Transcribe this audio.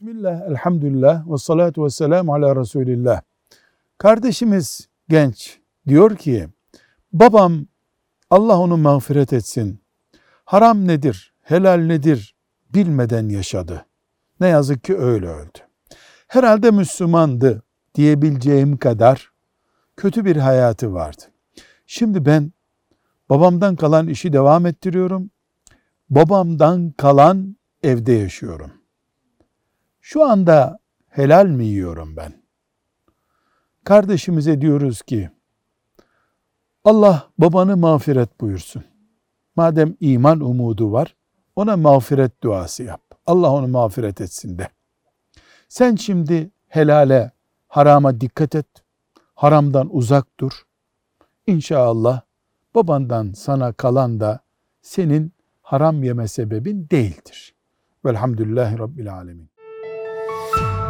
Bismillah, elhamdülillah ve salatu ve selamu ala Resulillah. Kardeşimiz genç diyor ki, babam Allah onu mağfiret etsin. Haram nedir, helal nedir bilmeden yaşadı. Ne yazık ki öyle öldü. Herhalde Müslümandı diyebileceğim kadar kötü bir hayatı vardı. Şimdi ben babamdan kalan işi devam ettiriyorum. Babamdan kalan evde yaşıyorum. Şu anda helal mi yiyorum ben? Kardeşimize diyoruz ki Allah babanı mağfiret buyursun. Madem iman umudu var ona mağfiret duası yap. Allah onu mağfiret etsin de. Sen şimdi helale, harama dikkat et. Haramdan uzak dur. İnşallah babandan sana kalan da senin haram yeme sebebin değildir. Velhamdülillahi Rabbil Alemin. you